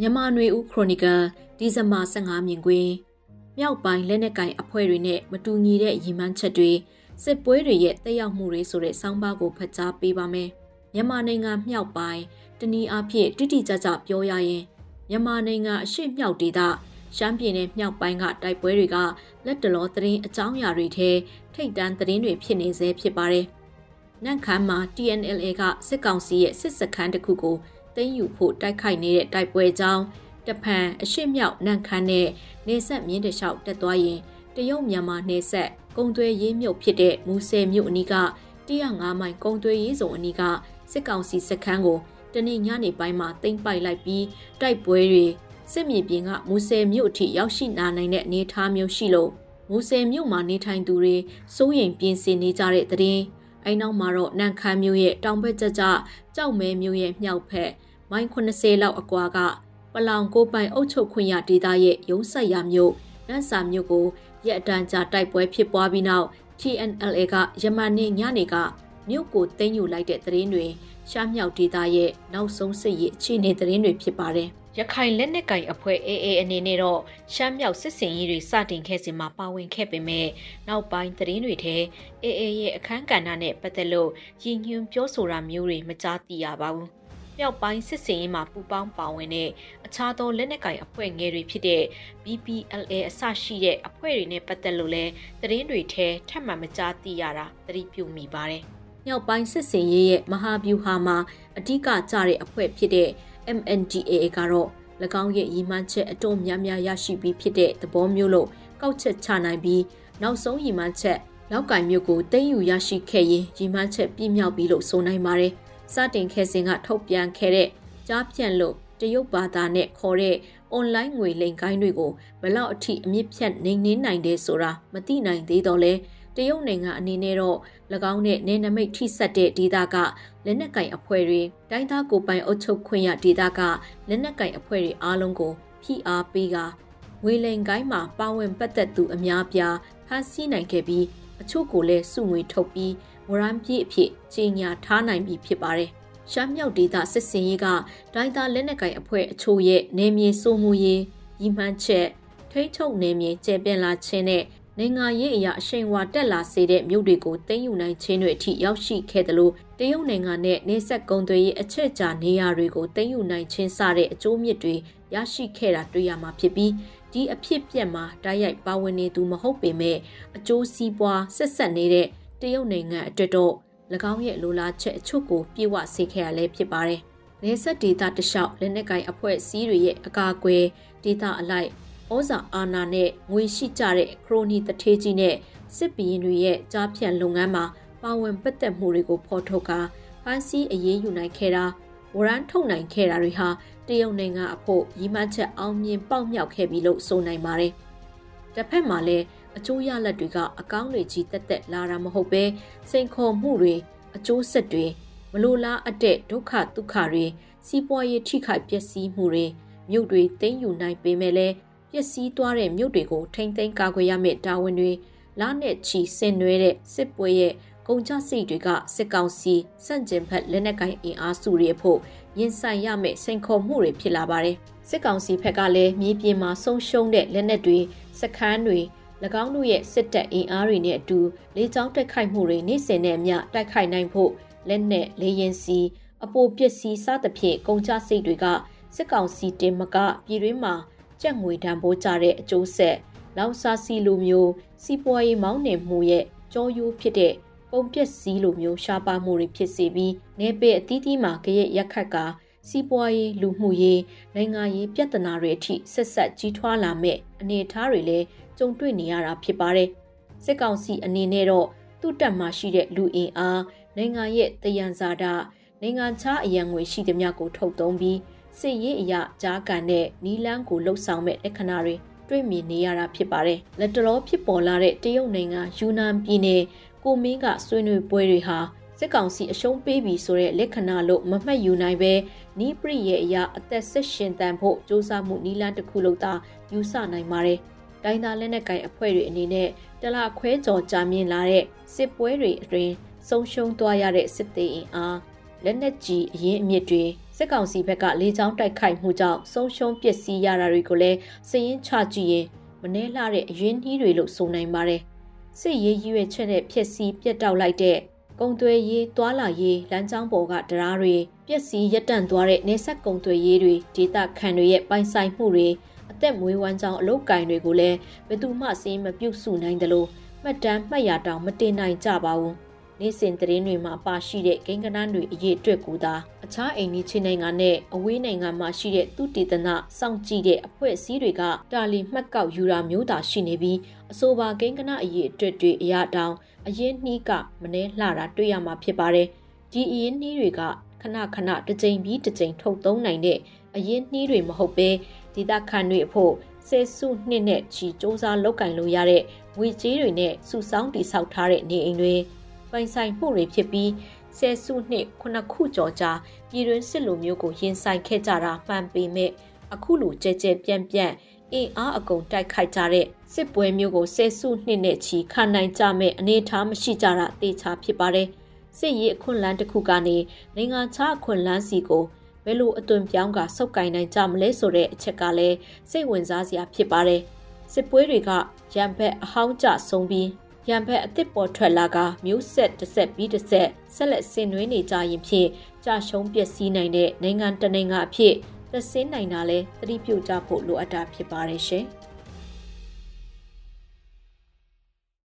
မြန်မာနွေဦးခရိုနီကယ်ဒီဇင်ဘာ15မြင်ကွင်းမြောက်ပိုင်းလက်နက်ကင်အဖွဲ့တွေနဲ့မတူညီတဲ့ရည်မှန်းချက်တွေစစ်ပွဲတွေရဲ့တက်ရောက်မှုတွေဆိုတဲ့စောင်းပါးကိုဖတ်ကြားပေးပါမယ်မြန်မာနိုင်ငံမြောက်ပိုင်းတနည်းအားဖြင့်တိတိကျကျပြောရရင်မြန်မာနိုင်ငံအရှိမြောက်ဒေသရှမ်းပြည်နယ်မြောက်ပိုင်းကတိုက်ပွဲတွေကလက်တလောသတင်းအကြောင်းအရာတွေထဲထိတ်တန့်သတင်းတွေဖြစ်နေစေဖြစ်ပါတယ်။နန့်ခမ်းမှာ TNLA ကစစ်ကောင်စီရဲ့စစ်စခန်းတစ်ခုကို သိမ်းယူဖို့တိုက်ခိုက်နေတဲ့တိုက်ပွဲကြောင်းတဖန်အရှိမြောက်နန့်ခမ်းနဲ့နေဆက်မြင်းတလျှောက်တက်သွားရင်တရုတ်မြန်မာနေဆက်ကုံသွဲရေးမြို့ဖြစ်တဲ့မူဆယ်မြို့အနီးက105မိုင်ကုံသွဲရေးစုံအနီးကစစ်ကောင်စီစခန်းကိုတနေ့ညနေပိုင်းမှာတင်ပိုက်လိုက်ပြီးတိုက်ပွဲတွေစစ်မြေပြင်ကမူဆယ်မြို့အထိရောက်ရှိလာနိုင်တဲ့အနေအထားမျိုးရှိလို့မူဆယ်မြို့မှာနေထိုင်သူတွေစိုးရိမ်ပြင်းစင်နေကြတဲ့တဲ့ရင်အဲနောက်မှာတော့နန်ခမ်းမြို့ရဲ့တောင်ဘက်ကျကျကြောက်မဲမြို့ရဲ့မြောက်ဘက် မိုင်80လောက်အကွာကပလောင်ကိုပိုင်အုပ်ချုပ်ခွင့်ရဒေသရဲ့ရုံးဆက်ရမြို့နန်းစာမြို့ကိုရက်အတန်းကြာတိုက်ပွဲဖြစ်ပွားပြီးနောက် TNLA ကယမန်နေ့ညနေကမြို့ကိုသိမ်းယူလိုက်တဲ့သတင်းတွေရှားမြောက်ဒေသရဲ့နောက်ဆုံးစစ်ရေးအခြေအနေသတင်းတွေဖြစ်ပါတယ်။ရခိုင်လက်နက်ကင်အဖွဲ့ AA အနေနဲ့တော့ရှမ်းမြောက်စစ်စင်ရေးတွေစတင်ခဲ့စဉ်မှာပါဝင်ခဲ့ပေမဲ့နောက်ပိုင်းသတင်းတွေထဲ AA ရဲ့အခန်းကဏ္ဍနဲ့ပတ်သက်လို့ရည်ညွှန်းပြောဆိုတာမျိုးတွေမကြားသိရပါဘူး။ မြောက်ပိုင်းစစ်စင်ရေးမှာပူပေါင်းပါဝင်တဲ့အခြားသောလက်နက်ကင်အဖွဲ့ငယ်တွေဖြစ်တဲ့ BPLA အစရှိတဲ့အဖွဲ့တွေနဲ့ပတ်သက်လို့လည်းသတင်းတွေထဲထပ်မံမကြားသိရတာသတိပြုမိပါတယ်။မြောက်ပိုင်းစစ်စင်ရေးရဲ့မဟာဗျူဟာမှာအဓိကကျတဲ့အဖွဲ့ဖြစ်တဲ့ MNDAA ကတော့၎င်းရဲ့ရည်မှန်းချက်အတော်များများရရှိပြီးဖြစ်တဲ့သဘောမျိုးလို့ကောက်ချက်ချနိုင်ပြီးနောက်ဆုံးရည်မှန်းချက်လောက်ကင်မြို့ကိုသိမ်းယူရရှိခဲ့ရင်ရည်မှန်းချက်ပြည့်မြောက်ပြီးလို့ဆိုနိုင်ပါတယ်။ စတင်ခဲ့စဉ်ကထုတ်ပြန်ခဲ့တဲ့ကြားပြန့်လို့တရုတ်ဘာသာနဲ့ခေါ်တဲ့အွန်လိုင်းငွေလိမ်ကိုင်းတွေကိုဘလောက်အထိအမြင့်ဖြတ်နေနေနိုင်တယ်ဆိုတာမသိနိုင်သေးတော့လဲတရုတ်နိုင်ငံအနေနဲ့တော့၎င်းနဲ့နေနမိတ်ထိဆက်တဲ့ဒေသကလက်နက်ကင်အဖွဲ့တွေတိုင်းသားကိုပိုင်အုပ်ချုပ်ခွင့်ရဒေသကလက်နက်ကင်အဖွဲ့တွေအားလုံးကိုဖိအားပေးကဝေလိန်ကိုင်းမှာပါဝင်ပတ်သက်သူအများပြားဖမ်းဆီးနိုင်ခဲ့ပြီးအချို့ကိုလည်းစုငွေထုတ်ပြီး ဝရမ်းပြေးအဖြစ်ကြီးညာထားနိုင်ပြီဖြစ်ပါတယ်။ရှမ်းမြောက်ဒေသစစ်စင်ရေးကဒိုင်းသားလက်နက်ကင်အဖွဲ့အချို့ရဲ့နေမြေစိုးမှုရေးရီမှန်းချက်ထိတ်ချုပ်နေမြေကျဲပြန့်လာခြင်းနဲ့နိုင်ငံရေးအရာအရှိန်ဝါတက်လာစေတဲ့မြို့တွေကိုသိမ်းယူနိုင်ခြင်းတွေအထိရောက်ရှိခဲ့တယ်လို့တရုတ်နိုင်ငံနဲ့နေဆက်ကုံသွေးရေးအချက်ကြာနေရာတွေကိုသိမ်းယူနိုင်ခြင်းစတဲ့အကျိုးမြစ်တွေရရှိခဲ့တာတွေ့ရမှာဖြစ်ပြီးဒီအဖြစ်ပြက်မှာတိုက်ရိုက်ပါဝင်နေသူမဟုတ်ပေမဲ့အကျိုးစီးပွားဆက်ဆက်နေတဲ့ တရုတ်နိုင်ငံအတွက်တော့၎င်းရဲ့လိုလားချက်အချို့ကိုပြေဝစေခဲ့ရလဲဖြစ်ပါတယ်။နေဆက်ဒေတာတလျှောက်လက်နက်ကိုင်အဖွဲ့အစည်းတွေရဲ့အကာအကွယ်ဒေတာအလိုက်ဩဇာအာဏာနဲ့ငွေရှိကြတဲ့ခရိုနီတထေးကြီးနဲ့စစ်ဘီရင်တွေရဲ့ကြားဖြန့်လုပ်ငန်းမှာပါဝင်ပတ်သက်မှုတွေကိုဖော်ထုတ်ကာဖန်ဆီးအရေးယူနိုင်ခဲ့တာဝရမ်းထုတ်နိုင်ခဲ့တာတွေဟာတရုတ်နိုင်ငံအဖို့ရည်မှန်းချက်အောင်မြင်ပေါက်မြောက်ခဲ့ပြီလို့ဆိုနိုင်ပါတယ်။တစ်ဖက်မှာလည်း အကျိုးရလဒ်တွေကအကောင်းတွေကြီးတက်တက်လာတာမဟုတ်ပဲစိန်ခေါ်မှုတွေအကျိုးဆက်တွေမလိုလားအပ်တဲ့ဒုက္ခဒုက္ခတွေစီးပွားရေးထိခိုက်ပျက်စီးမှုတွေမြို့တွေသိမ်းယူနိုင်ပေမဲ့လည်းပျက်စီးသွားတဲ့မြို့တွေကိုထိမ့်သိမ်းကာကွယ်ရမယ့်တာဝန်တွေလာနဲ့ချီဆင်နွှဲတဲ့စစ်ပွဲရဲ့ကုန်ကျစရိတ်တွေကစစ်ကောင်စီစန့်ကျင်ဘက်လက်နက်ကိုင်အင်အားစုတွေအဖို့ရင်ဆိုင်ရမယ့်စိန်ခေါ်မှုတွေဖြစ်လာပါတယ်။စစ်ကောင်စီဘက်ကလည်းမြေပြင်မှာဆုံးရှုံးတဲ့လက်နက်တွေစခန်းတွေ၎ င်းတို့ရဲ့စစ်တပ်အင်အားတွေနဲ့အတူလေကြောင်းတိုက်ခိုက်မှုတွေနေ့စဉ်နဲ့အမျှတိုက်ခိုက်နိုင်ဖို့လက်နက်လေရင်စီအပိုပစ္စည်းစသဖြင့်ကုန်ကျစရိတ်တွေကစစ်ကောင်စီတင်မကပြည်တွင်းမှာကြက်ငွေတန်ဖိုးကြတဲ့အကျိုးဆက်လောင်စာစီလိုမျိုးစီးပွားရေးမောင်းနှင်မှုရဲ့ကြောရိုးဖြစ်တဲ့ပုံပျက်စီးလိုမျိုးရှားပါမှုတွေဖြစ်စေပြီးနေပအသီးသီးမှာကြရက်ရက်ခတ်ကစီးပွားရေးလူမှုရေးနိုင်ငံရေးပြဿနာတွေအထိဆက်ဆက်ကြီးထွားလာမဲ့အနေအထားတွေလည်း ကြုံတွေ့နေရတာဖြစ်ပါတယ်စစ်ကောင်စီအနေနဲ့တော့သူ့တပ်မှရှိတဲ့လူအင်အားနိုင်ငံရဲ့တယံဇာတာနိုင်ငံခြားအရန်ငွေရှိသမျှကိုထုတ်သုံးပြီးစစ်ရေးအရာကြားကန်တဲ့နီလန်းကိုလှုပ်ဆောင်မဲ့လက္ခဏာတွေတွေ့မြင်နေရတာဖြစ်ပါတယ်။လက်တလောဖြစ်ပေါ်လာတဲ့တရုတ်နိုင်ငံယူနန်ပြည်နယ်ကိုမင်းကဆွေးနွေးပွဲတွေဟာစစ်ကောင်စီအရှုံးပေးပြီဆိုတဲ့လက္ခဏာလို့မမှတ်ယူနိုင်ပဲနီးပရိရဲ့အရာအသက်ဆက်ရှင်တန်ဖို့စ조사မှုနီလန်းတစ်ခုလို့သာယူဆနိုင်ပါတယ်။ တိုင်းသားလက်နက်ကိုင်အဖွဲ့တွေအနေနဲ့တလခွဲကျော်ကြာမြင့်လာတဲ့စစ်ပွဲတွေအတွင်းဆုံးရှုံးသွားရတဲ့စစ်သေးအင်အားလက်နက်ကြီးအရင်အမြစ်တွေစစ်ကောင်စီဘက်ကလေကြောင်းတိုက်ခိုက်မှုကြောင့်ဆုံးရှုံးပျက်စီးရတာတွေကိုလည်းစည်ရင်ချကြည့်ရင်မနှဲလှတဲ့အရင်းနှီးတွေလို့ဆိုနိုင်ပါတယ်။စစ်ရေးရွေချက်နဲ့ဖျက်ဆီးပြတ်တောက်လိုက်တဲ့ကုံသွဲရေးသွာလာရေးလမ်းကြောင်းပေါ်ကတရားတွေပျက်စီးရပ်တန့်သွားတဲ့နေဆက်ကုံသွဲရေးတွေဒေသခံတွေရဲ့ပိုင်ဆိုင်မှုတွေ အသက်မွေးဝမ်းကြောင်းအလုတ်ကင်တွေကိုလည်းဘယ်သူမှစင်းမပြုတ်စုနိုင်တယ်လို့မှတ်တမ်းမှတ်ရတောင်မတင်နိုင်ကြပါဘူးနေ့စဉ်သတင်းတွေမှာပါရှိတဲ့ဂိမ်းကနန်းတွေအရေးအတွက်ကိုသာအခြားအိမ်နီးချင်းနိုင်ငံနဲ့အဝေးနိုင်ငံမှာရှိတဲ့သူတည်တနာစောင့်ကြည့်တဲ့အဖွဲ့အစည်းတွေကတာလီမှတ်ကောက်ယူတာမျိုးသာရှိနေပြီးအဆိုပါဂိမ်းကနအရေးအတွက်တွေအရာတောင်အရင်နှီးကမနှဲလှတာတွေ့ရမှာဖြစ်ပါတယ်ဒီအရင်နှီးတွေကခဏခဏတစ်ကြိမ်ပြီးတစ်ကြိမ်ထုတ်သုံးနိုင်တဲ့အရင်နှီးတွေမဟုတ်ပဲ ဒေသခံတွေအဖို့ဆယ်စုနှစ်နဲ့ချီစ조사လောက်ကင်လို့ရတဲ့ငွေကြေးတွေနဲ့စုဆောင်းတည်ဆောက်ထားတဲ့နေအိမ်တွေပိုင်ဆိုင်မှုတွေဖြစ်ပြီးဆယ်စုနှစ်ခုနှစ်ခုကျော်ကြာပြည်တွင်းစစ်လိုမျိုးကိုရင်ဆိုင်ခဲ့ကြတာမှန်ပေမဲ့အခုလိုကြဲကြဲပြန့်ပြန့်အင်အားအကုန်တိုက်ခိုက်ကြတဲ့စစ်ပွဲမျိုးကိုဆယ်စုနှစ်နဲ့ချီခံနိုင်ကြမဲ့အနေအထားမရှိကြတာတေချာဖြစ်ပါတယ်စစ်ရေးအခွင့်အလမ်းတစ်ခုကနေနိုင်ငံခြားအခွင့်အလမ်းစီကို ဘယ်လိုအသွင်ပြောင်းကစုပ်ကိုင်နိုင်ကြမလဲဆိုတဲ့အချက်ကလည်းစိတ်ဝင်စားစရာဖြစ်ပါတယ်စစ်ပွဲတွေကရံဘက်အဟောင်းကျဆုံးပြီးရံဘက်အစ်စ်ပေါ်ထွက်လာကမျိုးဆက်တစ်ဆက်ပြီးတစ်ဆက်ဆက်လက်ဆင်နွှဲနေကြရင်ဖြင့်ကြာရှုံးပျက်စီးနိုင်တဲ့နိုင်ငံတနိုင်ငံအဖြစ်သက်ဆင်းနိုင်တာလဲသတိပြုကြဖို့လိုအပ်တာဖြစ်ပါတယ်ရှင်။